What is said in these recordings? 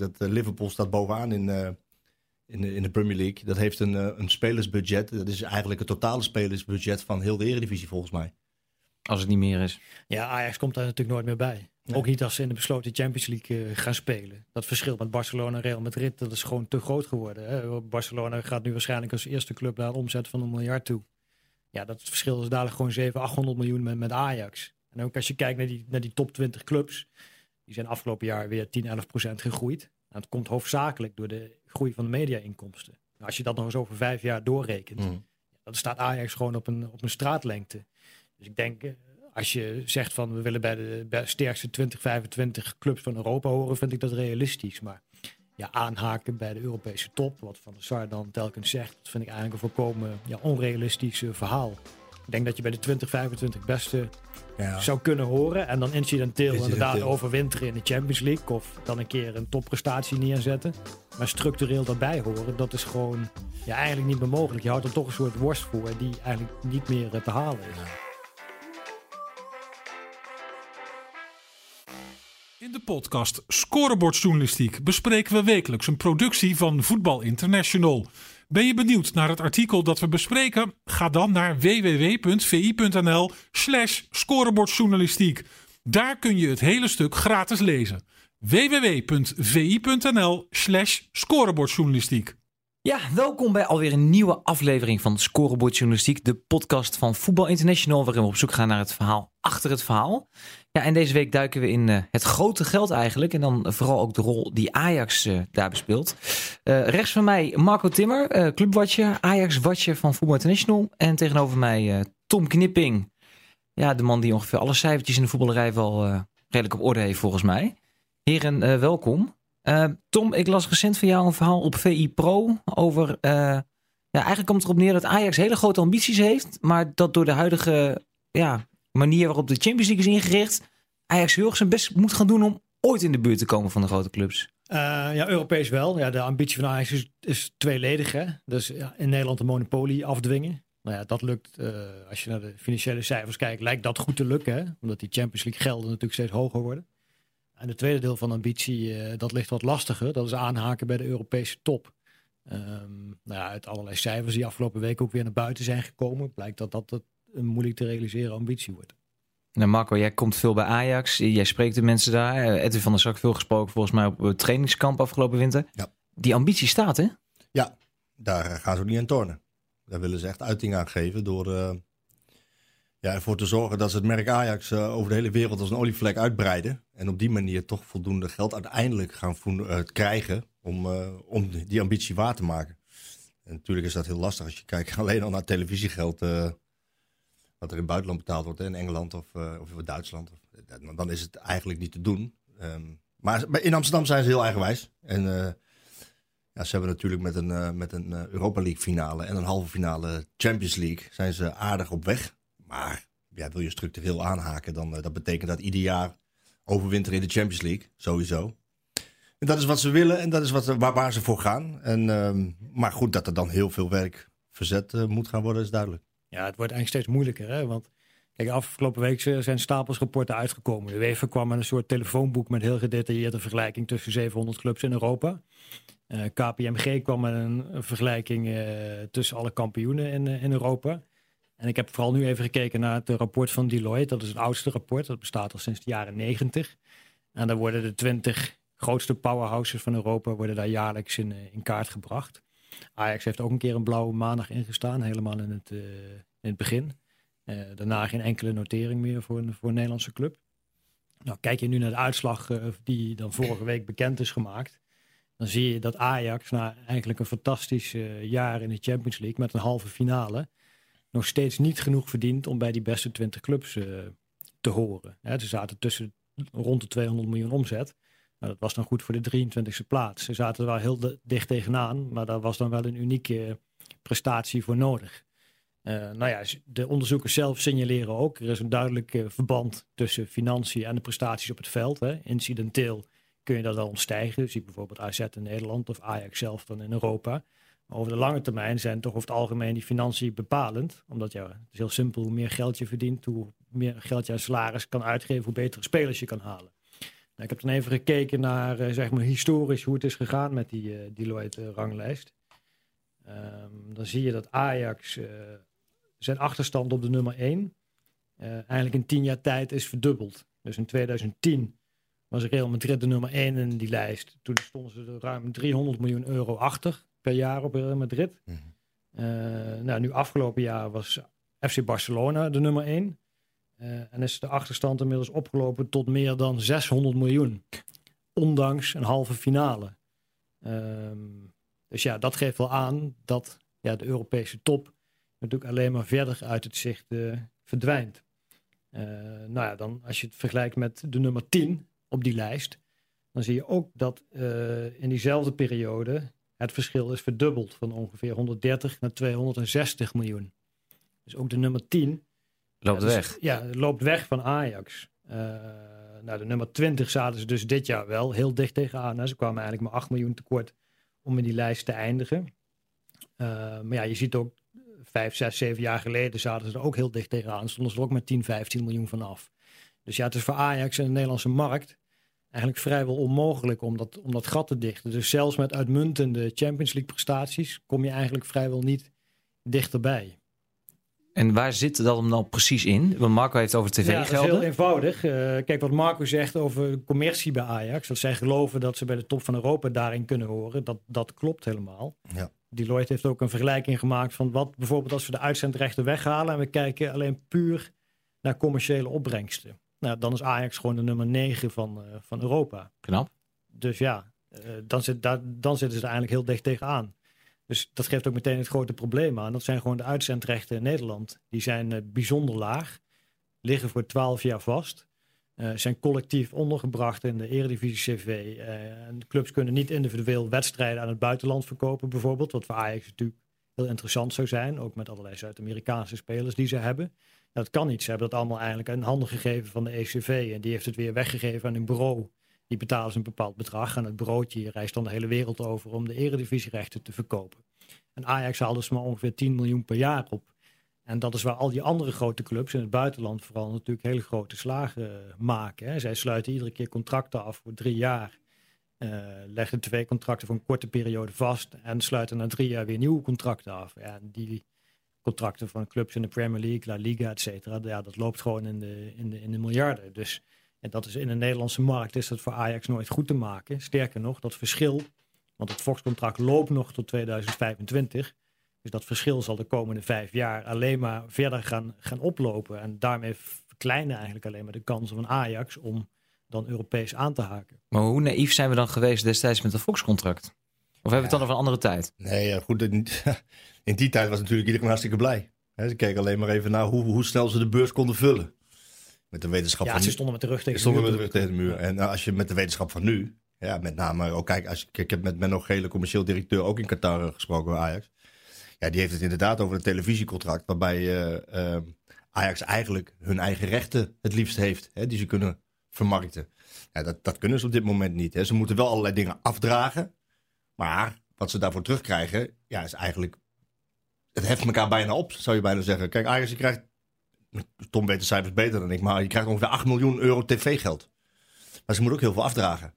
Dat Liverpool staat bovenaan in, in, de, in de Premier League. Dat heeft een, een spelersbudget. Dat is eigenlijk het totale spelersbudget van heel de Eredivisie volgens mij. Als het niet meer is. Ja, Ajax komt daar natuurlijk nooit meer bij. Ook niet als ze in de besloten Champions League gaan spelen. Dat verschil met Barcelona en Real Madrid, dat is gewoon te groot geworden. Hè? Barcelona gaat nu waarschijnlijk als eerste club naar een omzet van een miljard toe. Ja, dat verschil is dadelijk gewoon 700, 800 miljoen met, met Ajax. En ook als je kijkt naar die, naar die top 20 clubs, die zijn afgelopen jaar weer 10, 11 procent gegroeid. En nou, dat komt hoofdzakelijk door de groei van de media-inkomsten. Nou, als je dat nog eens over vijf jaar doorrekent, mm. dan staat Ajax gewoon op een, op een straatlengte. Dus ik denk, eh, als je zegt van we willen bij de bij sterkste 20, 25 clubs van Europa horen, vind ik dat realistisch. Maar ja, aanhaken bij de Europese top, wat Van der Sar dan telkens zegt, dat vind ik eigenlijk een volkomen ja, onrealistisch verhaal. Ik denk dat je bij de 20, 25 beste ja. zou kunnen horen. En dan incidenteel, incidenteel. inderdaad overwinteren in de Champions League. Of dan een keer een topprestatie neerzetten. Maar structureel daarbij horen, dat is gewoon ja, eigenlijk niet meer mogelijk. Je houdt er toch een soort worst voor die eigenlijk niet meer te halen is. In de podcast Scorebordjournalistiek bespreken we wekelijks een productie van Voetbal International. Ben je benieuwd naar het artikel dat we bespreken? Ga dan naar www.vi.nl/slash scorebordjournalistiek. Daar kun je het hele stuk gratis lezen. www.vi.nl/slash scorebordjournalistiek. Ja, welkom bij alweer een nieuwe aflevering van Scorebord Journalistiek, de podcast van Voetbal International, waarin we op zoek gaan naar het verhaal achter het verhaal. Ja, en deze week duiken we in uh, het grote geld eigenlijk, en dan vooral ook de rol die Ajax uh, daar bespeelt. Uh, rechts van mij Marco Timmer, clubwatcher, Ajax-watcher van Voetbal International, en tegenover mij Tom Knipping, ja, de man die ongeveer alle cijfertjes in de voetballerij wel redelijk op orde heeft volgens mij. Heren, welkom. Tom, ik las recent van jou een verhaal op VI Pro over. Ja, eigenlijk komt het erop neer dat Ajax hele grote ambities heeft. Maar dat door de huidige ja, manier waarop de Champions League is ingericht. Ajax heel erg zijn best moet gaan doen om ooit in de buurt te komen van de grote clubs. Uh, ja, Europees wel. Ja, de ambitie van Ajax is, is tweeledig. Hè? Dus ja, in Nederland de monopolie afdwingen. Nou ja, dat lukt. als je naar de financiële cijfers kijkt, lijkt dat goed te lukken. Hè? Omdat die Champions League gelden natuurlijk steeds hoger worden. En het tweede deel van ambitie, uh, dat ligt wat lastiger. Dat is aanhaken bij de Europese top. Um, nou ja, uit allerlei cijfers die afgelopen week ook weer naar buiten zijn gekomen, blijkt dat dat een moeilijk te realiseren ambitie wordt. Nou Marco, jij komt veel bij Ajax. Jij spreekt de mensen daar. Eh, Edwin van der Zak veel gesproken volgens mij op het trainingskamp afgelopen winter. Ja. Die ambitie staat, hè? Ja, daar gaan ze ook niet aan tornen. Daar willen ze echt uiting aan geven door, uh, ja, ervoor te zorgen dat ze het merk Ajax uh, over de hele wereld als een olievlek uitbreiden. En op die manier toch voldoende geld uiteindelijk gaan uh, krijgen om, uh, om die ambitie waar te maken. En natuurlijk is dat heel lastig als je kijkt alleen al naar televisiegeld. Wat er in het buitenland betaald wordt, in Engeland of, of in Duitsland. Dan is het eigenlijk niet te doen. Um, maar in Amsterdam zijn ze heel eigenwijs. En ja, ze hebben natuurlijk met een, met een Europa League finale en een halve finale Champions League zijn ze aardig op weg. Maar ja, wil je structureel aanhaken, dan uh, dat betekent dat ieder jaar overwinteren in de Champions League, sowieso. En dat is wat ze willen en dat is wat, waar, waar ze voor gaan. En, uh, maar goed, dat er dan heel veel werk verzet uh, moet gaan worden, is duidelijk. Ja, het wordt eigenlijk steeds moeilijker, hè? want Kijk, afgelopen week zijn stapels rapporten uitgekomen. De UEFA kwam met een soort telefoonboek met heel gedetailleerde vergelijking tussen 700 clubs in Europa. Uh, KPMG kwam met een, vergelijking uh, tussen alle kampioenen in, in Europa. En ik heb vooral nu even gekeken naar het rapport van Deloitte. Dat is het oudste rapport. Dat bestaat al sinds de jaren negentig. En daar worden de twintig grootste powerhouses van Europa worden daar jaarlijks in, eh, in kaart gebracht. Ajax heeft ook een keer een blauwe maandag ingestaan, helemaal in het, uh, in het begin. Uh, daarna geen enkele notering meer voor een, voor een Nederlandse club. Nou, kijk je nu naar de uitslag uh, die dan vorige week bekend is gemaakt. Dan zie je dat Ajax na eigenlijk een fantastisch jaar in de Champions League met een halve finale nog steeds niet genoeg verdient om bij die beste 20 clubs te horen. ze zaten tussen rond de 200 miljoen omzet. Nou, dat was dan goed voor de 23e plaats. Ze zaten er wel heel dicht tegenaan, maar daar was dan wel een unieke prestatie voor nodig. Uh, nou ja, de onderzoekers zelf signaleren ook. Er is een duidelijk uh, verband tussen financiën en de prestaties op het veld. Hè. Incidenteel kun je dat wel ontstijgen. Zie bijvoorbeeld AZ in Nederland of Ajax zelf dan in Europa over de lange termijn zijn toch over het algemeen die financiën bepalend. Omdat ja, het is heel simpel, hoe meer geld je verdient, hoe meer geld je aan salaris kan uitgeven, hoe betere spelers je kan halen. Ik heb dan even gekeken naar uh, zeg maar historisch hoe het is gegaan met die uh, Deloitte-ranglijst. Um, dan zie je dat Ajax zijn achterstand op de nummer 1 eigenlijk in tien jaar tijd is verdubbeld. Dus in 2010 was Real Madrid de nummer 1 in die lijst. Toen stonden ze er ruim 300 miljoen euro achter per jaar op Real Madrid. Mm -hmm. nou, nu afgelopen jaar was FC Barcelona de nummer 1. Uh, en is de achterstand inmiddels opgelopen tot meer dan 600 miljoen. Ondanks een halve finale. Um, dus ja, dat geeft wel aan dat ja, de Europese top natuurlijk alleen maar verder uit het zicht uh, verdwijnt. Uh, nou ja, dan als je het vergelijkt met de nummer 10 op die lijst, dan zie je ook dat in diezelfde periode het verschil is verdubbeld van ongeveer 130 naar 260 miljoen. Dus ook de nummer 10 Loopt ja, dus, weg. Ja, loopt weg van Ajax. Uh, nou, de nummer 20 zaten ze dus dit jaar wel heel dicht tegenaan. Ze kwamen eigenlijk maar 8 miljoen tekort om in die lijst te eindigen. Uh, maar ja, je ziet ook 5, 6, 7 jaar geleden zaten ze er ook heel dicht tegenaan. Stonden ze er ook met 10, 15 miljoen vanaf. Dus ja, het is voor Ajax en de Nederlandse markt eigenlijk vrijwel onmogelijk om dat, om dat gat te dichten. Dus zelfs met uitmuntende Champions League prestaties kom je eigenlijk vrijwel niet dichterbij. En waar zit dat hem dan precies in? Want Marco heeft over tv-gelden. Ja, dat is heel eenvoudig. Uh, kijk, wat Marco zegt over commercie bij Ajax. Dat zij geloven dat ze bij de top van Europa daarin kunnen horen. Dat, dat klopt helemaal. Ja. Deloitte heeft ook een vergelijking gemaakt van wat bijvoorbeeld als we de uitzendrechten weghalen. En we kijken alleen puur naar commerciële opbrengsten. Nou, dan is Ajax gewoon de nummer 9 van, uh, van Europa. Knap. Dus ja, uh, dan, zit, daar, dan zitten ze er eigenlijk heel dicht tegenaan. Dus dat geeft ook meteen het grote probleem aan. Dat zijn gewoon de uitzendrechten in Nederland. Die zijn uh, bijzonder laag, liggen voor 12 jaar vast. Uh, zijn collectief ondergebracht in de Eredivisie CV. Uh, de clubs kunnen niet individueel wedstrijden aan het buitenland verkopen, bijvoorbeeld. Wat voor Ajax natuurlijk heel interessant zou zijn. Ook met allerlei Zuid-Amerikaanse spelers die ze hebben. dat kan niet. Ze hebben dat allemaal eigenlijk in handen gegeven van de ECV. En die heeft het weer weggegeven aan een bureau die betalen ze een bepaald bedrag en het broodje reist dan de hele wereld over om de eredivisierechten te verkopen. En Ajax haalt dus maar ongeveer 10 miljoen per jaar op. En dat is waar al die andere grote clubs in het buitenland vooral natuurlijk hele grote slagen uh, maken. Hè. Zij sluiten iedere keer contracten af voor drie jaar. Uh, leggen twee contracten voor een korte periode vast en sluiten na drie jaar weer nieuwe contracten af. Ja, die contracten van clubs in de Premier League, La Liga, et cetera, ja, dat loopt gewoon in de, in de, in de miljarden. Dus en dat is in de Nederlandse markt is dat voor Ajax nooit goed te maken. Sterker nog, dat verschil, want het Fox-contract loopt nog tot 2025. Dus dat verschil zal de komende vijf jaar alleen maar verder gaan, gaan oplopen. En daarmee verkleinen eigenlijk alleen maar de kansen van Ajax om dan Europees aan te haken. Maar hoe naïef zijn we dan geweest destijds met het Fox-contract? Of hebben we het dan over een andere tijd? Nee, ja, goed. In, in die tijd was natuurlijk iedereen hartstikke blij. ze keken alleen maar even naar hoe, hoe snel ze de beurs konden vullen. Met de wetenschap ja, van ze stonden met de rug tegen de muur. Stonden met de rug tegen de muur. En nou, als je met de wetenschap van nu, ja, met name ook kijk, als, ik heb met Menno Gele, commercieel directeur, ook in Qatar gesproken bij Ajax. Ja, die heeft het inderdaad over een televisiecontract waarbij uh, uh, Ajax eigenlijk hun eigen rechten het liefst heeft, hè, die ze kunnen vermarkten. Ja, dat, dat kunnen ze op dit moment niet. Hè. Ze moeten wel allerlei dingen afdragen, maar wat ze daarvoor terugkrijgen, ja, is eigenlijk, het heft elkaar bijna op, zou je bijna zeggen. Kijk, Ajax je krijgt Tom weet de cijfers beter dan ik, maar je krijgt ongeveer 8 miljoen euro tv-geld. Maar ze moeten ook heel veel afdragen.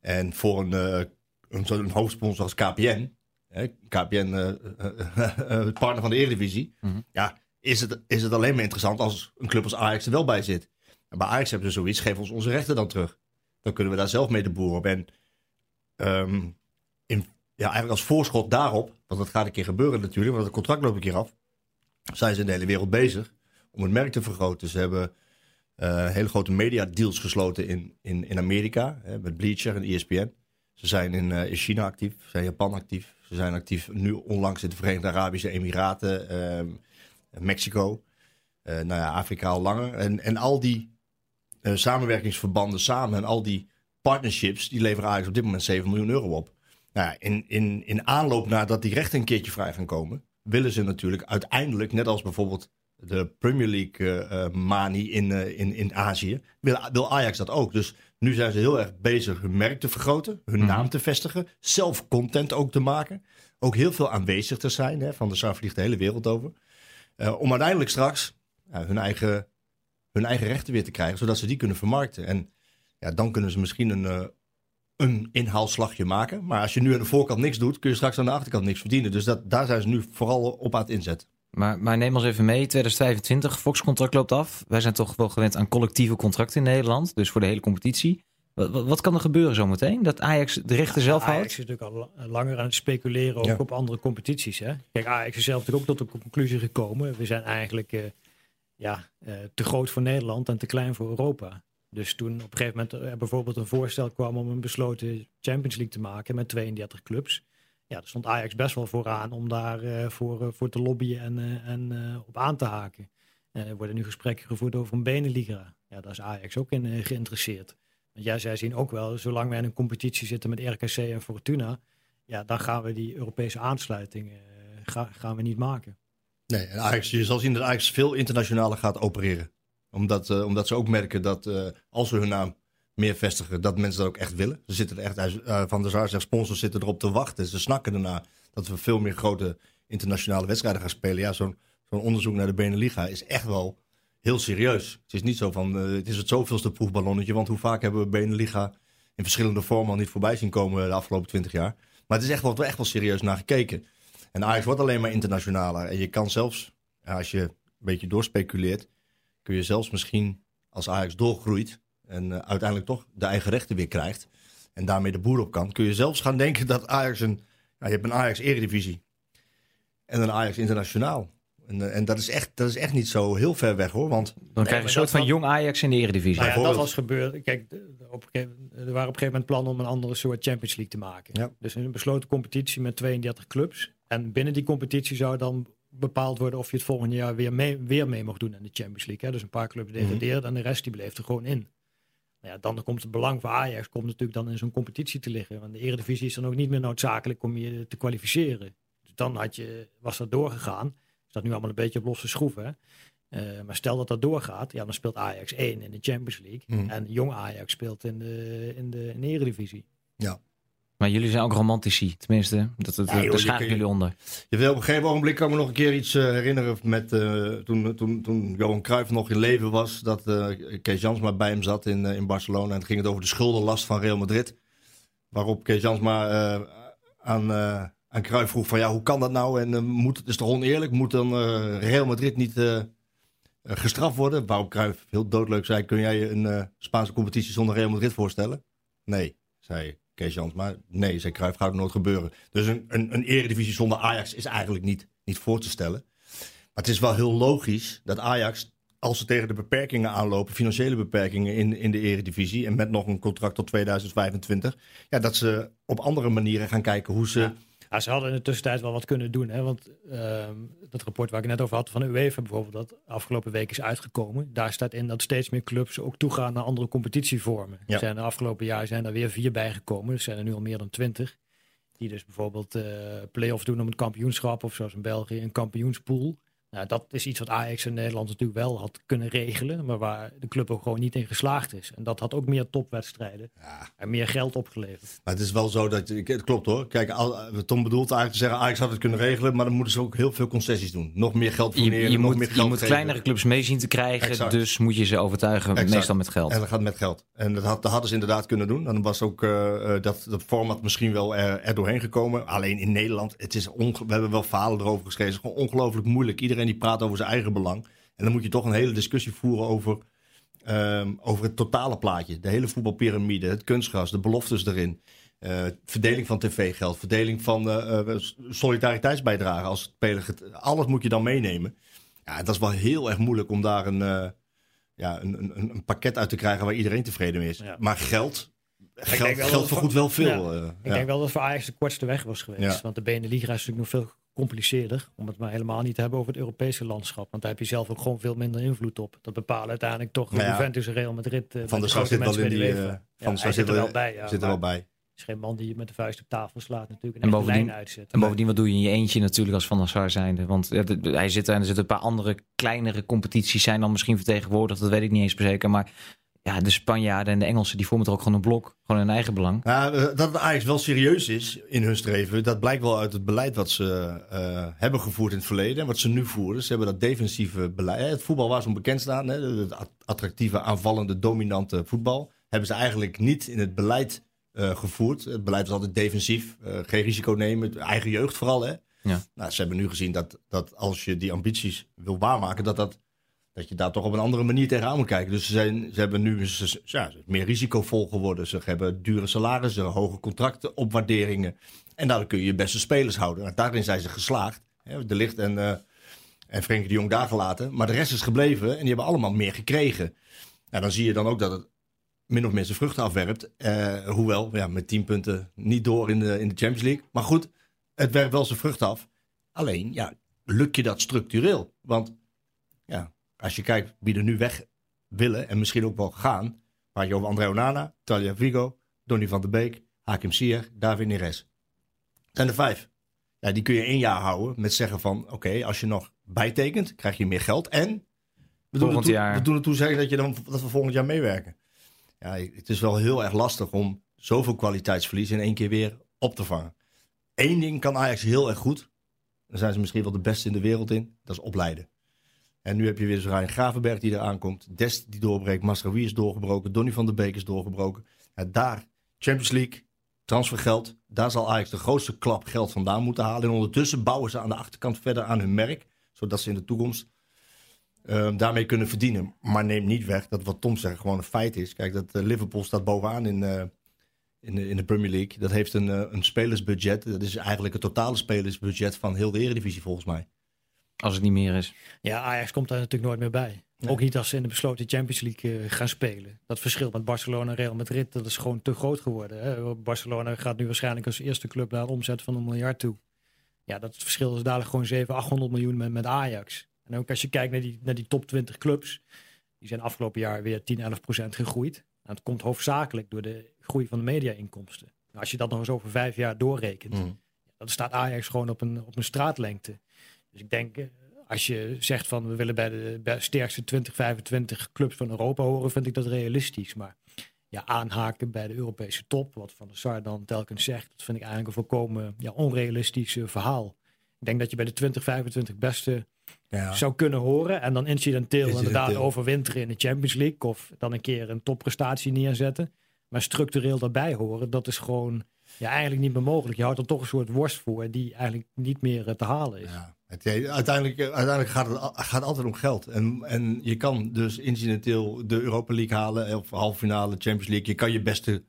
En voor een, uh, een, een hoofdsponsor als KPN, hè, KPN, uh, uh, partner van de Eredivisie, mm ja, is het, is het alleen maar interessant als een club als Ajax er wel bij zit. En bij Ajax hebben ze zoiets, geef ons onze rechten dan terug. Dan kunnen we daar zelf mee de boer op. En um, in, ja, eigenlijk als voorschot daarop, want dat gaat een keer gebeuren natuurlijk, want het contract loopt een keer af, zijn ze in de hele wereld bezig om het merk te vergroten. Ze hebben uh, hele grote media deals gesloten in, in, in Amerika hè, met Bleacher en ESPN. Ze zijn in, uh, in China actief, ze zijn Japan actief. Ze zijn actief nu onlangs in de Verenigde Arabische Emiraten, uh, Mexico, nou ja, Afrika al langer. En, en al die samenwerkingsverbanden samen en al die partnerships, die leveren eigenlijk op dit moment 7 miljoen euro op. Nou ja, in, in, in aanloop naar dat die rechten een keertje vrij gaan komen, willen ze natuurlijk uiteindelijk, net als bijvoorbeeld de Premier League uh, manie in, uh, in, in Azië, wil, wil Ajax dat ook. Dus nu zijn ze heel erg bezig hun merk te vergroten, hun mm. naam te vestigen, zelf content ook te maken. Ook heel veel aanwezig te zijn, hè, van de Saar vliegt de hele wereld over. Uh, om uiteindelijk straks hun, eigen, hun eigen rechten weer te krijgen, zodat ze die kunnen vermarkten. En Ja, dan kunnen ze misschien een, een inhaalslagje maken. Maar als je nu aan de voorkant niks doet, kun je straks aan de achterkant niks verdienen. Dus dat, daar zijn ze nu vooral op aan het inzetten. Maar, maar neem ons even mee, 2025, Fox-contract loopt af. Wij zijn toch wel gewend aan collectieve contracten in Nederland, dus voor de hele competitie. Wat, wat, kan er gebeuren zometeen? Dat Ajax de rechten zelf houdt? Ajax is natuurlijk al langer aan het speculeren ook op andere competities. Hè? Kijk, Ajax is zelf natuurlijk ook tot de conclusie gekomen. We zijn eigenlijk uh, ja, uh, te groot voor Nederland en te klein voor Europa. Dus toen op een gegeven moment er bijvoorbeeld een voorstel kwam om een besloten Champions League te maken met 32 clubs. Ja, daar stond Ajax best wel vooraan om daar uh, voor, voor te lobbyen en, en op aan te haken. er worden nu gesprekken gevoerd over een Beneliga. Ja, daar is Ajax ook in geïnteresseerd. Want ja, zij zien ook wel, zolang wij in een competitie zitten met RKC en Fortuna, ja, dan gaan we die Europese aansluiting gaan we niet maken. Nee, Ajax, je zal zien dat Ajax veel internationaler gaat opereren. Omdat, omdat ze ook merken dat als ze hun naam meer vestigen, dat mensen dat ook echt willen. Ze zitten er echt, Van der Sar zegt, sponsors zitten erop te wachten. Ze snakken erna dat we veel meer grote internationale wedstrijden gaan spelen. Ja, zo'n onderzoek naar de Beneliga is echt wel heel serieus. Het is niet zo van, uh, het is het zoveelste proefballonnetje. Want hoe vaak hebben we Beneliga in verschillende vormen al niet voorbij zien komen de afgelopen twintig jaar. Maar het is echt wel, echt wel serieus naar gekeken. En Ajax wordt alleen maar internationaler. En je kan zelfs, als je een beetje doorspeculeert, kun je zelfs misschien als Ajax doorgroeit en uh, uiteindelijk toch de eigen rechten weer krijgt en daarmee de boer op kan, kun je zelfs gaan denken dat Ajax een, je hebt een Ajax eredivisie en een Ajax internationaal. En, eh, en, dat, is echt, dat is echt niet zo heel ver weg hoor. Want, Dan krijg je een soort van jong Ajax in de Eredivisie. Nou ja, dat was gebeurd. Kijk, op er waren op een gegeven moment plannen om een andere soort Champions League te maken. Ja. Dus een besloten competitie met 32 clubs. En binnen die competitie zou dan bepaald worden of je het volgende jaar weer mee, weer mee mocht doen in de Champions League. Hè? Dus een paar clubs mhm. degradeerden en de rest die bleef er gewoon in. Ja, dan komt het belang voor Ajax komt natuurlijk dan in zo'n competitie te liggen. Want de Eredivisie is dan ook niet meer noodzakelijk om je te kwalificeren. Dus dan had je, was dat doorgegaan dat nu allemaal een beetje op losse schroeven. Uh, maar stel dat dat doorgaat, ja, dan speelt Ajax 1 in de Champions League. Mm. En jong Ajax speelt in de, in de, in de Eredivisie. Ja. Maar jullie zijn ook romantici, tenminste. Dat, dat, ja, daar schaar ik jullie onder. Je wil op een gegeven ogenblik kan me nog een keer iets uh, herinneren met uh, toen, toen, toen Johan Cruijff nog in leven was. Dat uh, Kees Jansma bij hem zat in, in Barcelona. En het ging het over de schuldenlast van Real Madrid. Waarop Kees Jansma aan aan Cruijff vroeg van ja, hoe kan dat nou? En moet, het is toch oneerlijk? Moet dan Real Madrid niet gestraft worden? Waarop Cruijff heel doodleuk zei, kun jij je een Spaanse competitie zonder Real Madrid voorstellen? Nee, zei Kees Jans. Maar nee, zei Cruijff, gaat nooit gebeuren. Dus een, een, een eredivisie zonder Ajax is eigenlijk niet, niet voor te stellen. Maar het is wel heel logisch dat Ajax, als ze tegen de beperkingen aanlopen, financiële beperkingen in, in de eredivisie, en met nog een contract tot 2025, ja, dat ze op andere manieren gaan kijken hoe ze... ze hadden in de tussentijd wel wat kunnen doen. Hè? Want uh, dat rapport waar ik net over had van de UEFA bijvoorbeeld, dat afgelopen week is uitgekomen. Daar staat in dat steeds meer clubs ook toegaan naar andere competitievormen. Ja. Er zijn de afgelopen jaar zijn er weer vier bijgekomen. Er zijn er nu al meer dan twintig. Die dus bijvoorbeeld uh, play-off doen om het kampioenschap. Of zoals in België een kampioenspool. Nou, dat is iets wat Ajax in Nederland natuurlijk wel had kunnen regelen, maar waar de club ook gewoon niet in geslaagd is. En dat had ook meer topwedstrijden ja. en meer geld opgeleverd. Maar het is wel zo dat, het klopt hoor. Kijk, Tom bedoelt eigenlijk te zeggen, Ajax had het kunnen regelen, maar dan moeten ze ook heel veel concessies doen. Nog meer geld je, je nog moet, meer geld Je moet kleinere clubs mee zien te krijgen, dus moet je ze overtuigen, meestal met geld. En dat gaat met geld. En dat, had, dat hadden ze inderdaad kunnen doen. Dan was ook uh, dat, dat format misschien wel er, er, doorheen gekomen. Alleen in Nederland, het is we hebben wel verhalen erover geschreven, het is gewoon ongelooflijk moeilijk. Iedereen die praat over zijn eigen belang. En dan moet je toch een hele discussie voeren over, um, over het totale plaatje. De hele voetbalpyramide, het kunstgras, de beloftes erin. Uh, verdeling van tv-geld, verdeling van uh, solidariteitsbijdragen als speler. Alles moet je dan meenemen. Ja, dat is wel heel erg moeilijk om daar een, uh, ja, een, een, een, pakket uit te krijgen waar iedereen tevreden mee is. Ja. Maar geld, geld, geld vergoedt wel veel. Ja, ik denk wel dat voor Ajax de kortste weg was geweest. Want de Beneliga is natuurlijk nog veel compliceerder. Om het maar helemaal niet te hebben over het Europese landschap. Want daar heb je zelf ook gewoon veel minder invloed op. Dat bepalen uiteindelijk toch nou ja. Juventus en Real Madrid. Uh, van de Sar zit wel in die... Uh, van de zit er wel bij. Ja, zit er wel bij. is geen man die je met de vuist op tafel slaat natuurlijk. En, en bovendien, uitzet. En bovendien, wat doe je in je eentje natuurlijk als Van der Sar zijnde? Want ja, hij zit er en er zitten een paar andere kleinere competities zijn dan misschien vertegenwoordigd. Dat weet ik niet eens per zeker. Maar ja, de Spanjaarden en de Engelsen die vormen er ook gewoon een blok. Gewoon hun eigen belang. Ja, eh, dat het eigenlijk wel serieus is in hun streven. Dat blijkt wel uit het beleid wat ze uh, hebben gevoerd in het verleden. En wat ze nu voeren. Ze hebben dat defensieve beleid. Het voetbal waar ze om bekend staan. Hè, het attractieve, aanvallende, dominante voetbal. Hebben hebben ze eigenlijk niet in het beleid uh, gevoerd. Het beleid was altijd defensief, uh, geen risico nemen, eigen jeugd vooral. Hè? Ja. Nou, ze hebben nu gezien dat, dat als je die ambities wil waarmaken, dat, dat, dat je daar toch op een andere manier tegenaan moet kijken. Dus ze, zijn, ze hebben nu ze, meer risicovol geworden. Ze hebben dure salarissen, hoge contracten, opwaarderingen. En daardoor kun je je beste spelers houden. Daarin zijn ze geslaagd. De Licht en, uh, en Frenkie de Jong daar gelaten. Maar de rest is gebleven en die hebben allemaal meer gekregen. Nou, dan zie je dan ook dat het min of meer zijn vruchten afwerpt. Uh, hoewel, ja, met 10 punten niet door in de, in de Champions League. Maar goed, het werpt wel zijn vrucht af. Alleen, ja, lukt je dat structureel? Want ja, als je kijkt wie er nu weg willen en misschien ook wel gaan. Praat je over André Onana, Talia Vigo, Donny van der Beek, Hakim Ziyech, David Neres. zijn er vijf. Ja, die kun je één jaar houden met zeggen van... oké, als je nog bijtekent, krijg je meer geld. En we doen, toe, jaar. we doen dat, je dan, dat we volgend jaar meewerken. Ja, het is wel heel erg lastig om zoveel kwaliteitsverlies in één keer weer op te vangen. Eén ding kan Ajax heel erg goed. Daar zijn ze misschien wel de beste in de wereld in. Dat is opleiden. En nu heb je weer Ryan Gravenberg die eraan komt. Dest die doorbreekt. Masraoui is doorgebroken. Donny van der Beek is doorgebroken. Daar, Champions League, transfergeld. Daar zal Ajax de grootste klap geld vandaan moeten halen. En ondertussen bouwen ze aan de achterkant verder aan hun merk. Zodat ze in de toekomst uh, daarmee kunnen verdienen. Maar neem niet weg dat wat Tom zegt gewoon een feit is. Kijk, dat uh, Liverpool staat bovenaan in, uh, in, de, in de Premier League. Dat heeft een, een spelersbudget. Dat is eigenlijk het totale spelersbudget van heel de Eredivisie volgens mij. Als het niet meer is. Ja, Ajax komt daar natuurlijk nooit meer bij. Nee. Ook niet als ze in de besloten Champions League gaan spelen. Dat verschil met Barcelona en Real Madrid, dat is gewoon te groot geworden. Hè? Barcelona gaat nu waarschijnlijk als eerste club naar een omzet van een miljard toe. Ja, dat verschil is dadelijk gewoon 700, 800 miljoen met, met Ajax. En ook als je kijkt naar die, naar die top 20 clubs, die zijn afgelopen jaar weer 10, 11 procent gegroeid. En dat komt hoofdzakelijk door de groei van de media-inkomsten. Nou, als je dat nog eens over vijf jaar doorrekent, mm. dan staat Ajax gewoon op een, op een straatlengte. Dus ik denk, als je zegt van we willen bij de, bij de sterkste 20, 25 clubs van Europa horen, vind ik dat realistisch. Maar ja, aanhaken bij de Europese top, wat Van der Sar dan telkens zegt, dat vind ik eigenlijk een volkomen ja, onrealistisch verhaal. Ik denk dat je bij de 20, 25 beste ja. zou kunnen horen. En dan incidenteel, incidenteel inderdaad overwinteren in de Champions League. Of dan een keer een topprestatie neerzetten. Maar structureel daarbij horen, dat is gewoon ja, eigenlijk niet meer mogelijk. Je houdt er toch een soort worst voor die eigenlijk niet meer uh, te halen is. Ja. Uiteindelijk, uiteindelijk gaat het gaat altijd om geld. En, en je kan dus incidenteel de Europa League halen. Of halve finale Champions League. Je kan je beste,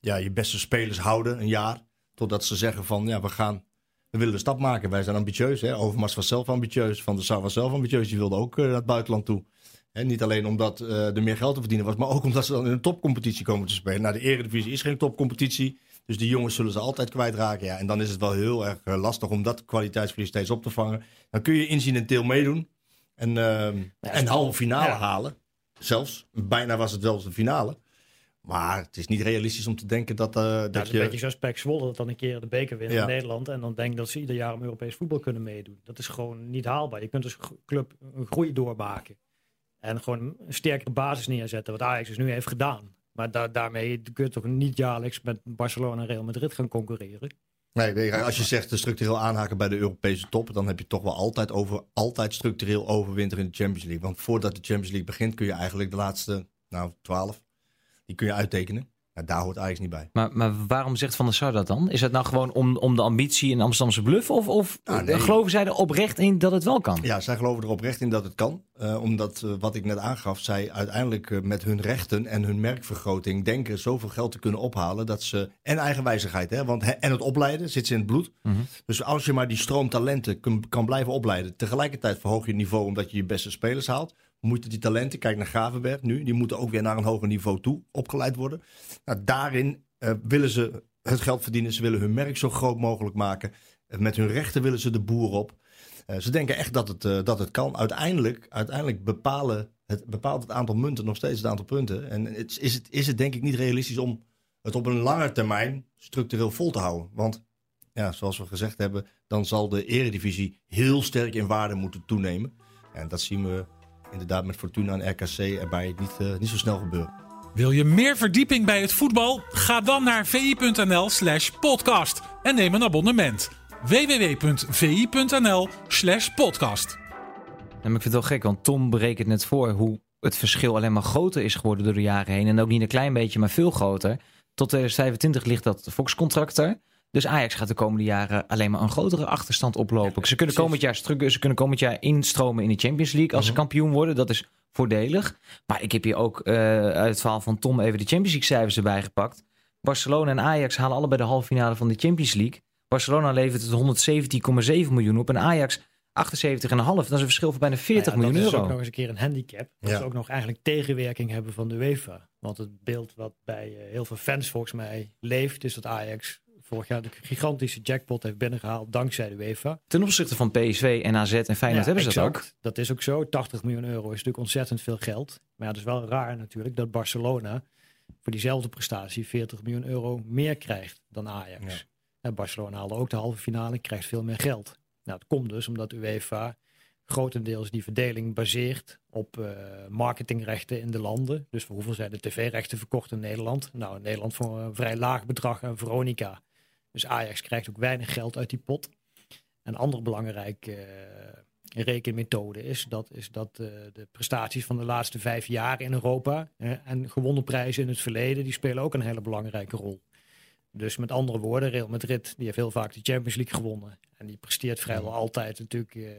ja, je beste spelers houden een jaar. Totdat ze zeggen van ja, we gaan we willen de stap maken. Wij zijn ambitieus. Hè? Overmars was zelf ambitieus. Van der Sar was zelf ambitieus. Die wilde ook naar het buitenland toe. Hè? Niet alleen omdat er meer geld te verdienen was, maar ook omdat ze dan in een topcompetitie komen te spelen. Nou, de Eredivisie is geen topcompetitie. Dus die jongens zullen ze altijd kwijtraken. Ja. En dan is het wel heel erg uh, lastig om dat kwaliteitsverlies steeds op te vangen. Dan kun je incidenteel meedoen. En, ja, en halve finale ja. halen. Zelfs. Bijna was het wel de finale. Maar het is niet realistisch om te denken dat, uh, dat ja, je... Een beetje zoals Pek Zwolle dat dan een keer de beker wint ja. in Nederland. En dan denkt dat ze ieder jaar om Europees voetbal kunnen meedoen. Dat is gewoon niet haalbaar. Je kunt als club een groei doormaken. En gewoon een sterkere basis neerzetten. Wat Ajax dus nu heeft gedaan. Maar da daarmee kun je toch niet jaarlijks met Barcelona en Real Madrid gaan concurreren. Nee, als je zegt structureel aanhaken bij de Europese top, dan heb je toch wel altijd over altijd structureel overwinteren in de Champions League. Want voordat de Champions League begint, kun je eigenlijk de laatste, nou, twaalf, die kun je uittekenen. Nou, daar hoort Ajax niet bij. Maar, maar waarom zegt Van der Sar dat dan? Is het nou gewoon om, om de ambitie in Amsterdamse bluff? Of, of nee. geloven zij er oprecht in dat het wel kan? Ja, zij geloven er oprecht in dat het kan. Uh, omdat, uh, wat ik net aangaf, zij uiteindelijk uh, met hun rechten en hun merkvergroting denken zoveel geld te kunnen ophalen. Dat ze, en eigenwijzigheid, hè, want, en het opleiden zit ze in het bloed. Mhm. Dus als je maar die stroom talenten kan, kan blijven opleiden. Tegelijkertijd verhoog je het niveau omdat je je beste spelers haalt moeten die talenten, kijk naar Gravenberg nu, die moeten ook weer naar een hoger niveau toe opgeleid worden. Nou, daarin uh, willen ze het geld verdienen, ze willen hun merk zo groot mogelijk maken. Uh, met hun rechten willen ze de boer op. Uh, ze denken echt dat het, dat het kan. Uiteindelijk, uiteindelijk bepalen het, bepaalt het aantal munten nog steeds het aantal punten. En het, is, het, is het denk ik niet realistisch om het op een lange termijn structureel vol te houden. Want ja, zoals we gezegd hebben, dan zal de eredivisie heel sterk in waarde moeten toenemen. En dat zien we inderdaad met Fortuna en RKC erbij niet, uh, niet zo snel gebeuren. Wil je meer verdieping bij het voetbal? Ga dan naar vi.nl slash podcast en neem een abonnement. www.vi.nl slash podcast. Ja, maar ik vind het wel gek, want Tom berekent net voor hoe het verschil alleen maar groter is geworden door de jaren heen. En ook niet een klein beetje, maar veel groter. Tot 2025 ligt dat Fox-contract er. Dus Ajax gaat de komende jaren alleen maar een grotere achterstand oplopen. ze, kunnen komend jaar ze kunnen komend jaar instromen in de Champions League als ze mhm. kampioen worden. Dat is voordelig. Maar ik heb hier ook uh, uit het verhaal van Tom even de Champions League cijfers erbij gepakt. Barcelona en Ajax halen allebei de halve finale van de Champions League. Barcelona levert het 117,7 miljoen op en Ajax 78,5. Dat is een verschil van bijna 40 miljoen euro. Dat is ook nog eens een keer een handicap. Dat ja. ze ook nog eigenlijk tegenwerking hebben van de UEFA. Want het beeld wat bij eh, heel veel fans volgens mij leeft, is dat Ajax vorig jaar de gigantische jackpot heeft binnengehaald dankzij de UEFA. Ten opzichte van PSV en AZ en Feyenoord hebben ze dat ook. Dat is ook zo. 80 miljoen euro is natuurlijk ontzettend veel geld. Maar ja, het is wel raar natuurlijk dat Barcelona voor diezelfde prestatie 40 miljoen euro meer krijgt dan Ajax. En Barcelona haalde ook de halve finale, krijgt veel meer geld. Nou, het komt dus omdat UEFA grotendeels die verdeling baseert op uh, marketingrechten in de landen. Dus voor hoeveel zijn de tv-rechten verkocht in Nederland? Nou, in Nederland voor een vrij laag bedrag aan Veronica. Dus Ajax krijgt ook weinig geld uit die pot. Een andere belangrijke uh, rekenmethode is dat, is dat uh, de prestaties van de laatste vijf jaar in Europa en gewonnen prijzen in het verleden, die spelen ook een hele belangrijke rol. Dus met andere woorden, Real Madrid die heeft heel vaak de Champions League gewonnen. En die presteert vrijwel altijd natuurlijk. Uh,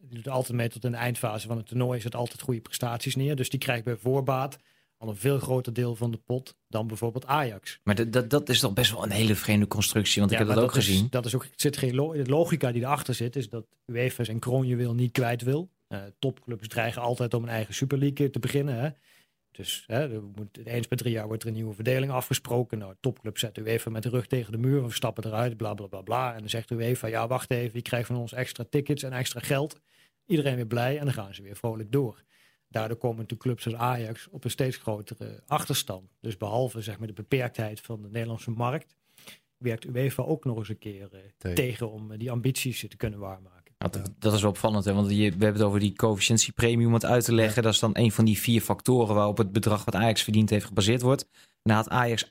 die doet altijd mee tot in de eindfase van het toernooi. Zet altijd goede prestaties neer. Dus die krijgt bij voorbaat al een veel groter deel van de pot dan bijvoorbeeld Ajax. Maar dat, dat is toch best wel een hele vreemde constructie, want ik heb dat, ook gezien. Dat is ook, zit geen lo de logica die erachter zit, is dat UEFA zijn kroonje wil niet kwijt wil. Uh, topclubs dreigen altijd om een eigen Super League te beginnen. Hè. Dus hè, er moet, eens per drie jaar wordt er een nieuwe verdeling afgesproken. Nou, topclub zet UEFA met de rug tegen de muur. We stappen eruit, bla bla bla bla. En dan zegt UEFA, ja wacht even, je krijgt van ons extra tickets en extra geld. Iedereen weer blij en dan gaan ze weer vrolijk door. Daardoor komen de clubs als Ajax op een steeds grotere achterstand. Dus behalve zeg maar, de beperktheid van de Nederlandse markt, werkt UEFA ook nog eens een keer uh, tegen om uh, die ambities te kunnen waarmaken. dat, dat, is wel opvallend, hè? want je, we hebben het over die coëfficiëntiepremium om het uit te leggen. Dat is dan een van die vier factoren waarop het bedrag wat Ajax verdient heeft gebaseerd wordt. En dan had Ajax 18,8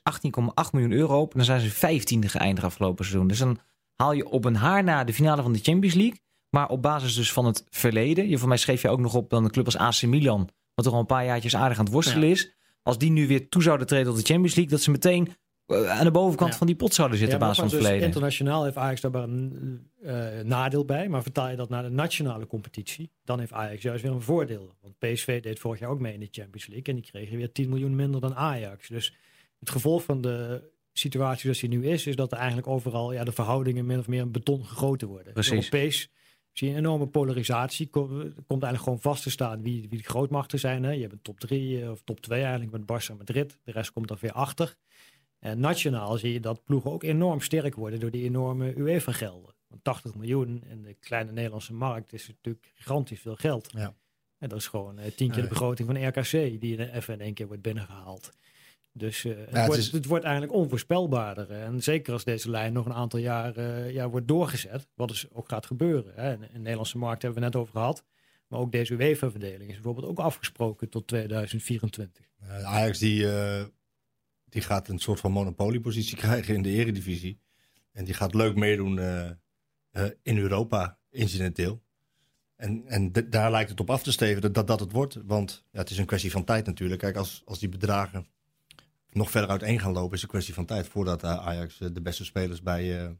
miljoen euro op en dan zijn ze vijftiende geëindigd afgelopen seizoen. Dus dan haal je op een haar na de finale van de Champions League. Maar op basis dus van het verleden. Je, voor mij schreef je ook nog op dan een club als AC Milan. Wat toch al een paar jaartjes aardig aan het worstelen is. Als die nu weer toe zouden treden tot de Champions League. Dat ze meteen eh, aan de bovenkant van die pot zouden zitten. op basis van het dus verleden. Internationaal heeft Ajax daar een uh, nadeel bij. Maar vertaal je dat naar de nationale competitie. Dan heeft Ajax juist weer een voordeel. Want PSV deed vorig jaar ook mee in de Champions League. En die kregen weer 10 miljoen minder dan Ajax. Dus het gevolg van de situatie zoals die nu is. Is dat er eigenlijk overal ja, de verhoudingen min of meer een beton gegoten worden. Precies. Europees zie je een enorme polarisatie. Komt eigenlijk gewoon vast te staan wie, wie de grootmachten zijn. Hè. Je hebt een top 3 eh, of top 2 eigenlijk met Barça en Madrid. De rest komt er weer achter. En nationaal zie je dat ploegen ook enorm sterk worden door die enorme UEFA-gelden. Want 80 miljoen in de kleine Nederlandse markt is natuurlijk gigantisch veel geld. Ja. En dat is gewoon uh, tien keer de begroting van RKC die even in één keer wordt binnengehaald. Dus uh, het, wordt, het, wordt, eigenlijk onvoorspelbaarder. En zeker als deze lijn nog een aantal jaar uh, ja, wordt doorgezet, wat dus ook gaat gebeuren. Hè. In de Nederlandse markt hebben we net over gehad. Maar ook deze UEFA-verdeling is bijvoorbeeld ook afgesproken tot 2024. Ajax die, uh, die gaat een soort van monopoliepositie krijgen in de eredivisie. En die gaat leuk meedoen in Europa, incidenteel. En, en daar lijkt het op af te steven dat dat, dat het wordt. Want ja, het is een kwestie van tijd natuurlijk. Kijk, als, als die bedragen nog verder uiteen gaan lopen, is een kwestie van tijd voordat uh, Ajax uh, de beste spelers bij uh,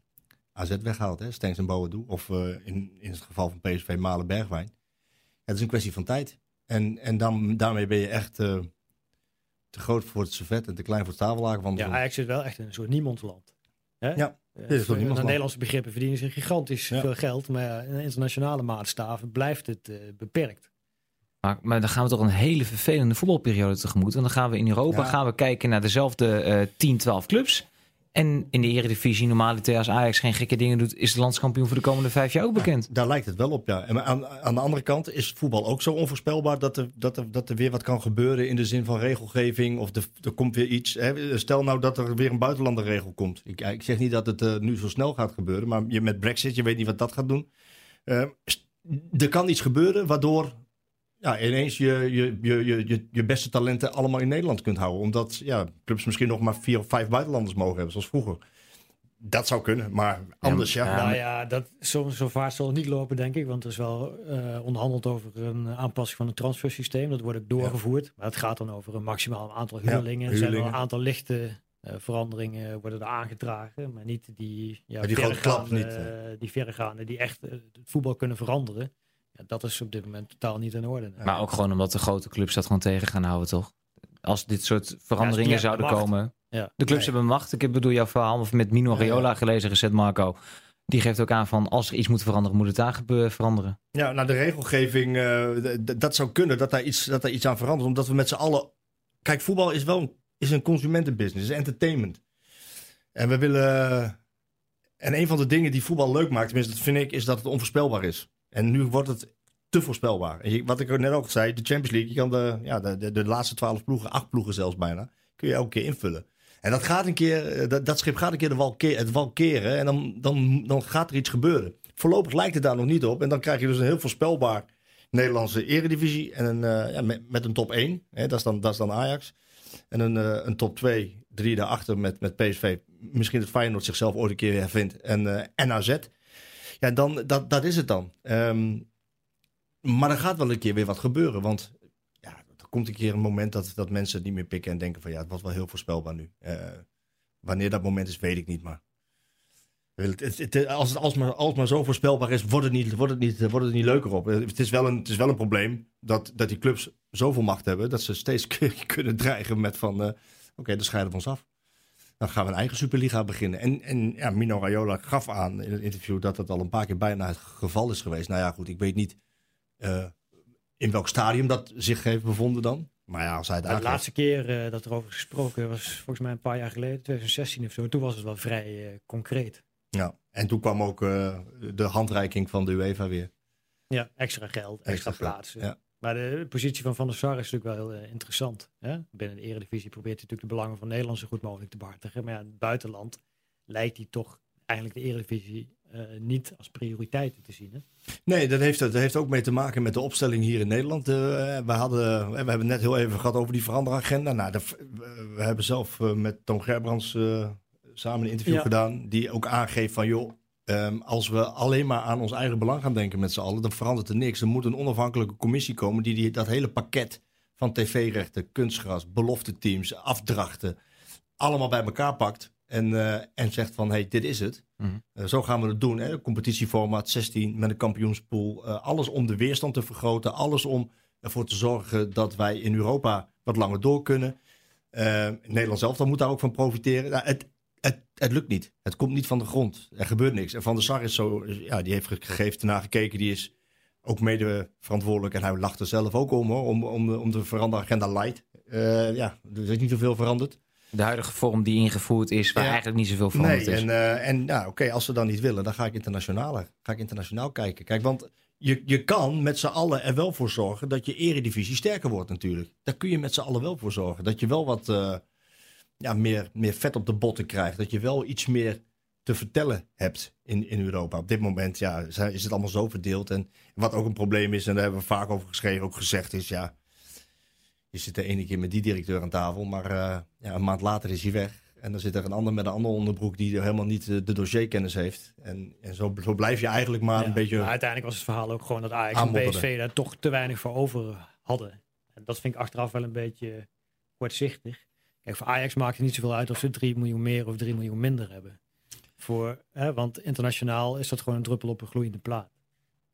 AZ weghaalt. Hè? Stengs en Boadu. Of in, in het geval van PSV Malen Bergwijn. Het is een kwestie van tijd. En, en dan, daarmee ben je echt te groot voor het servet en te klein voor het tafellaken. Van ja, Ajax is wel echt een soort niemandsland. Hè? Ja, dit is Nederlandse begrippen verdienen ze gigantisch veel geld. Maar in internationale maatstaven blijft het beperkt. Maar, maar, dan gaan we toch een hele vervelende voetbalperiode tegemoet. Want dan gaan we in Europa gaan we kijken naar dezelfde uh, 10, 12 clubs. En in de Eredivisie, normaliter als Ajax geen gekke dingen doet, is de landskampioen voor de komende vijf jaar ook bekend. daar lijkt het wel op, ja. En aan, aan de andere kant is voetbal ook zo onvoorspelbaar dat er, dat, er, dat er weer wat kan gebeuren in de zin van regelgeving. Of er, er komt weer iets. Hè. Stel nou dat er weer een buitenlanderregel komt. Ik, ik zeg niet dat het uh, nu zo snel gaat gebeuren, maar je, met Brexit, je weet niet wat dat gaat doen. Uh, er kan iets gebeuren waardoor ja, ineens je, je, je, je, je beste talenten allemaal in Nederland kunt houden. Omdat ja, clubs misschien nog maar vier of vijf buitenlanders mogen hebben, zoals vroeger. dat zou kunnen, maar anders ja. Ja, nou ja, dat, zo, zo vaart zal het niet lopen, denk ik. Want er is wel eh, onderhandeld over een aanpassing van het transfersysteem. Dat wordt ook doorgevoerd. Maar het gaat dan over een maximaal aantal Ja, huurlingen. er zijn wel een aantal lichte eh, veranderingen worden er aangedragen. Maar niet die, ja, die klap verregaande, niet, eh, die verregaande, die echt het voetbal kunnen veranderen. Ja, dat is op dit moment totaal niet in orde. Maar ook gewoon omdat de grote clubs dat gewoon tegen gaan houden, toch? Als dit soort veranderingen Ja, zouden komen. Ja. De clubs Nee. hebben macht. Ik bedoel jouw verhaal met Mino Ja, ja. Raiola gelezen recent, Marco. Die geeft ook aan van als er iets moet veranderen, moet het daar veranderen. Ja, nou de regelgeving, eh, dat zou kunnen dat daar, iets, dat daar iets aan verandert. Omdat we met z'n allen... Kijk, voetbal is wel een, is een consumentenbusiness, is entertainment. En we willen... En een van de dingen die voetbal leuk maakt, tenminste dat vind ik, is dat het onvoorspelbaar is. En nu wordt het te voorspelbaar. En wat ik net ook zei, de Champions League, je kan de, ja, de, de, de laatste twaalf ploegen, acht ploegen zelfs bijna, kun je elke keer invullen. En dat gaat een keer, eh, dat, dat schip gaat een keer de wal het wal keren en dan, dan, dan gaat er iets gebeuren. Voorlopig lijkt het daar nog niet op. En dan krijg je dus een heel voorspelbaar Nederlandse eredivisie. En een, eh, ja, met, een top 1, hè, dat, is dan, dat is dan Ajax. En een, eh, een top 2, 3 daarachter met, met PSV. Misschien dat Feyenoord zichzelf ooit een keer hervindt. En, eh en AZ. Ja, dan, dat, dat is het dan. Ehm, maar er gaat wel een keer weer wat gebeuren. Want ja, er komt een keer een moment dat, dat mensen het niet meer pikken en denken van ja, het was wel heel voorspelbaar nu. Eh, wanneer dat moment is, weet ik niet. Maar het, het, als het alsmaar, alsmaar zo voorspelbaar is, wordt het niet, wordt het niet, wordt het niet leuker op. Het is wel een, het is wel een probleem dat, dat die clubs zoveel macht hebben dat ze steeds kunnen dreigen met van eh, oké, dan scheiden we ons af. Dan gaan we een eigen Superliga beginnen. En, en ja, Mino Raiola gaf aan in een interview dat dat al een paar keer bijna het geval is geweest. Nou ja, goed, ik weet niet eh, in welk stadium dat zich heeft bevonden dan. Maar ja, als hij het de aangeeft... laatste keer eh, dat er over gesproken was, volgens mij een paar jaar geleden, 2016 of zo. Toen was het wel vrij eh, concreet. Ja, en toen kwam ook de handreiking van de UEFA weer. Ja, extra geld, extra, Extra plaatsen. ja. Maar de positie van Van der Sar is natuurlijk wel heel eh, interessant. Hè? Binnen de Eredivisie probeert hij natuurlijk de belangen van Nederland zo goed mogelijk te behartigen. Maar ja, in het buitenland lijkt hij toch eigenlijk de Eredivisie eh, niet als prioriteit te zien. Hè? Nee, dat heeft, dat heeft ook mee te maken met de opstelling hier in Nederland. Eh, we, hadden, we hebben het net heel even gehad over die veranderagenda. Nou, de, we hebben zelf met Toon Gerbrands samen een interview Ja. gedaan. Die ook aangeeft van, joh, ehm, als we alleen maar aan ons eigen belang gaan denken met z'n allen, dan verandert er niks. Er moet een onafhankelijke commissie komen die, die dat hele pakket van tv-rechten, kunstgras, belofte teams, afdrachten, allemaal bij elkaar pakt. En, eh, en zegt van, hey, dit is het. Mhm. Eh, zo gaan we het doen. Hè? Competitieformaat 16 met een kampioenspool. Eh, alles om de weerstand te vergroten. Alles om ervoor te zorgen dat wij in Europa wat langer door kunnen. Nederland zelf dan moet daar ook van profiteren. Nou, het, het, het lukt niet. Het komt niet van de grond. Er gebeurt niks. En Van der Sar is zo, ja, die heeft ge- gegeven gekeken. Die is ook mede verantwoordelijk. En hij lacht er zelf ook om, hoor, om, om, om de veranderagenda light. Eh, ja, er is niet zoveel veranderd. De huidige vorm die ingevoerd is, waar Ja. eigenlijk niet zoveel veranderd Nee, is. en, eh, en nou, oké, als ze dan niet willen, dan ga ik internationaler. Ga ik internationaal kijken. Kijk, want je, je kan met z'n allen er wel voor zorgen dat je eredivisie sterker wordt natuurlijk. Daar kun je met z'n allen wel voor zorgen. Dat je wel wat eh, ja, meer, meer vet op de botten krijgt. Dat je wel iets meer te vertellen hebt in, in Europa. Op dit moment ja, is het allemaal zo verdeeld. En wat ook een probleem is, en daar hebben we vaak over geschreven, ook gezegd is, ja, je zit de ene keer met die directeur aan tafel, maar eh, ja, een maand later is hij weg. En dan zit er een ander met een andere onderbroek die helemaal niet eh, de dossierkennis heeft. En, en zo, zo blijf je eigenlijk maar Ja, een beetje... maar uiteindelijk was het verhaal ook gewoon dat Ajax en. PSV daar toch te weinig voor over hadden. En dat vind ik achteraf wel een beetje kortzichtig. Kijk, voor Ajax maakt het niet zoveel uit of ze 3 miljoen meer of 3 miljoen minder hebben. Voor, hè, want internationaal is dat gewoon een druppel op een gloeiende plaat.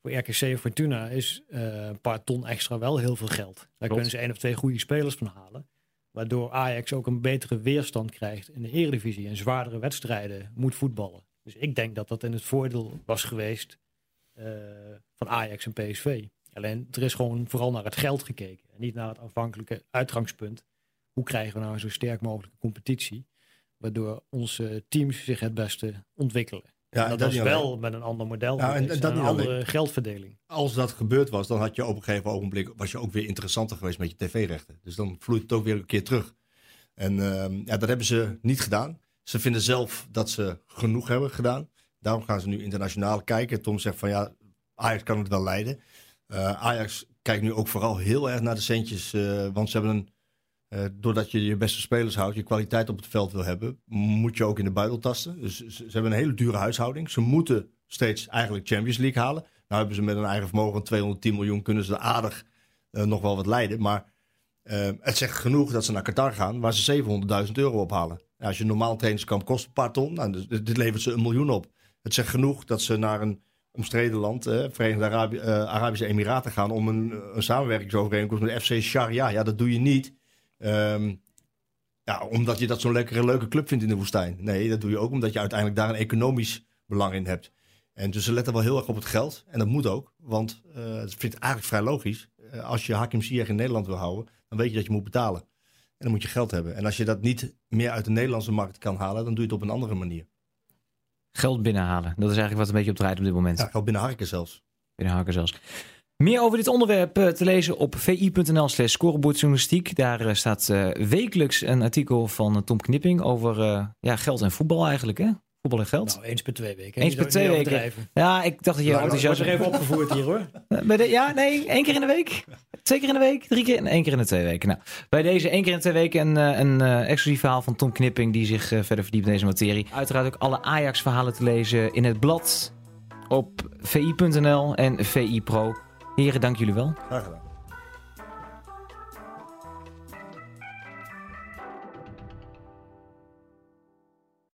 Voor RKC en Fortuna is eh, een paar ton extra wel heel veel geld. Daar kunnen ze één of twee goede spelers van halen. Waardoor Ajax ook een betere weerstand krijgt in de Eredivisie en zwaardere wedstrijden moet voetballen. Dus ik denk dat dat in het voordeel was geweest eh, van Ajax en PSV. Alleen er is gewoon vooral naar het geld gekeken en niet naar het afhankelijke uitgangspunt. Hoe krijgen we nou een zo sterk mogelijke competitie, waardoor onze teams zich het beste ontwikkelen. ja, en dat, was alleen. wel met een ander model, Ja, en dat een alleen. andere geldverdeling. Als dat gebeurd was, dan had je op een gegeven ogenblik was je ook weer interessanter geweest met je tv-rechten. Dus dan vloeit het ook weer een keer terug. En ehm, ja, dat hebben ze niet gedaan. Ze vinden zelf dat ze genoeg hebben gedaan. Daarom gaan ze nu internationaal kijken. Tom zegt van ja, Ajax kan het wel leiden. Eh, Ajax kijkt nu ook vooral heel erg naar de centjes. eh, want ze hebben een, Eh, doordat je je beste spelers houdt, je kwaliteit op het veld wil hebben, moet je ook in de buidel tasten. Dus ze, hebben een hele dure huishouding. Ze moeten steeds eigenlijk Champions League halen. Nou hebben ze met een eigen vermogen van 210 miljoen, kunnen ze aardig eh, nog wel wat leiden. Maar eh, het zegt genoeg dat ze naar Qatar gaan, waar ze 700.000 euro ophalen. Als je normaal trainingskamp kost een paar ton, nou, dus, dit levert ze een miljoen op. Het zegt genoeg dat ze naar een omstreden land, eh, Verenigde Arabi Arabische Emiraten gaan, om een, een samenwerkingsovereenkomst met FC Sharia. Ja, dat doe je niet. Um, ja, omdat je dat zo'n lekkere, leuke club vindt in de woestijn. Nee, dat doe je ook omdat je uiteindelijk daar een economisch belang in hebt. En dus ze letten wel heel erg op het geld. En dat moet ook, want uh, het vind ik eigenlijk vrij logisch. Uh, als je Hakim Ziyech in Nederland wil houden, dan weet je dat je moet betalen. En dan moet je geld hebben. En als je dat niet meer uit de Nederlandse markt kan halen, dan doe je het op een andere manier. Geld binnenhalen, dat is eigenlijk wat een beetje op draait op dit moment. Ja, geld binnenharken zelfs. Binnenharken zelfs. Meer over dit onderwerp uh, te lezen op vi.nl slash scorebordjournalistiek. Daar uh, staat uh, wekelijks een artikel van Tom Knipping over ja, geld en voetbal eigenlijk. Hè? Voetbal en geld. Nou, eens per twee weken. Eens per twee weken. Ja, ik dacht dat je nou, enthousiast... was er even opgevoerd hier hoor. Bij de, ja, nee, één keer in de week. Twee keer in de week, drie keer, één keer in de twee weken. Nou, bij deze één keer in de twee weken een, een uh, exclusief verhaal van Tom Knipping... die zich verder verdiept in deze materie. Uiteraard ook alle Ajax-verhalen te lezen in het blad op vi.nl en VI Pro. Heren, dank jullie wel.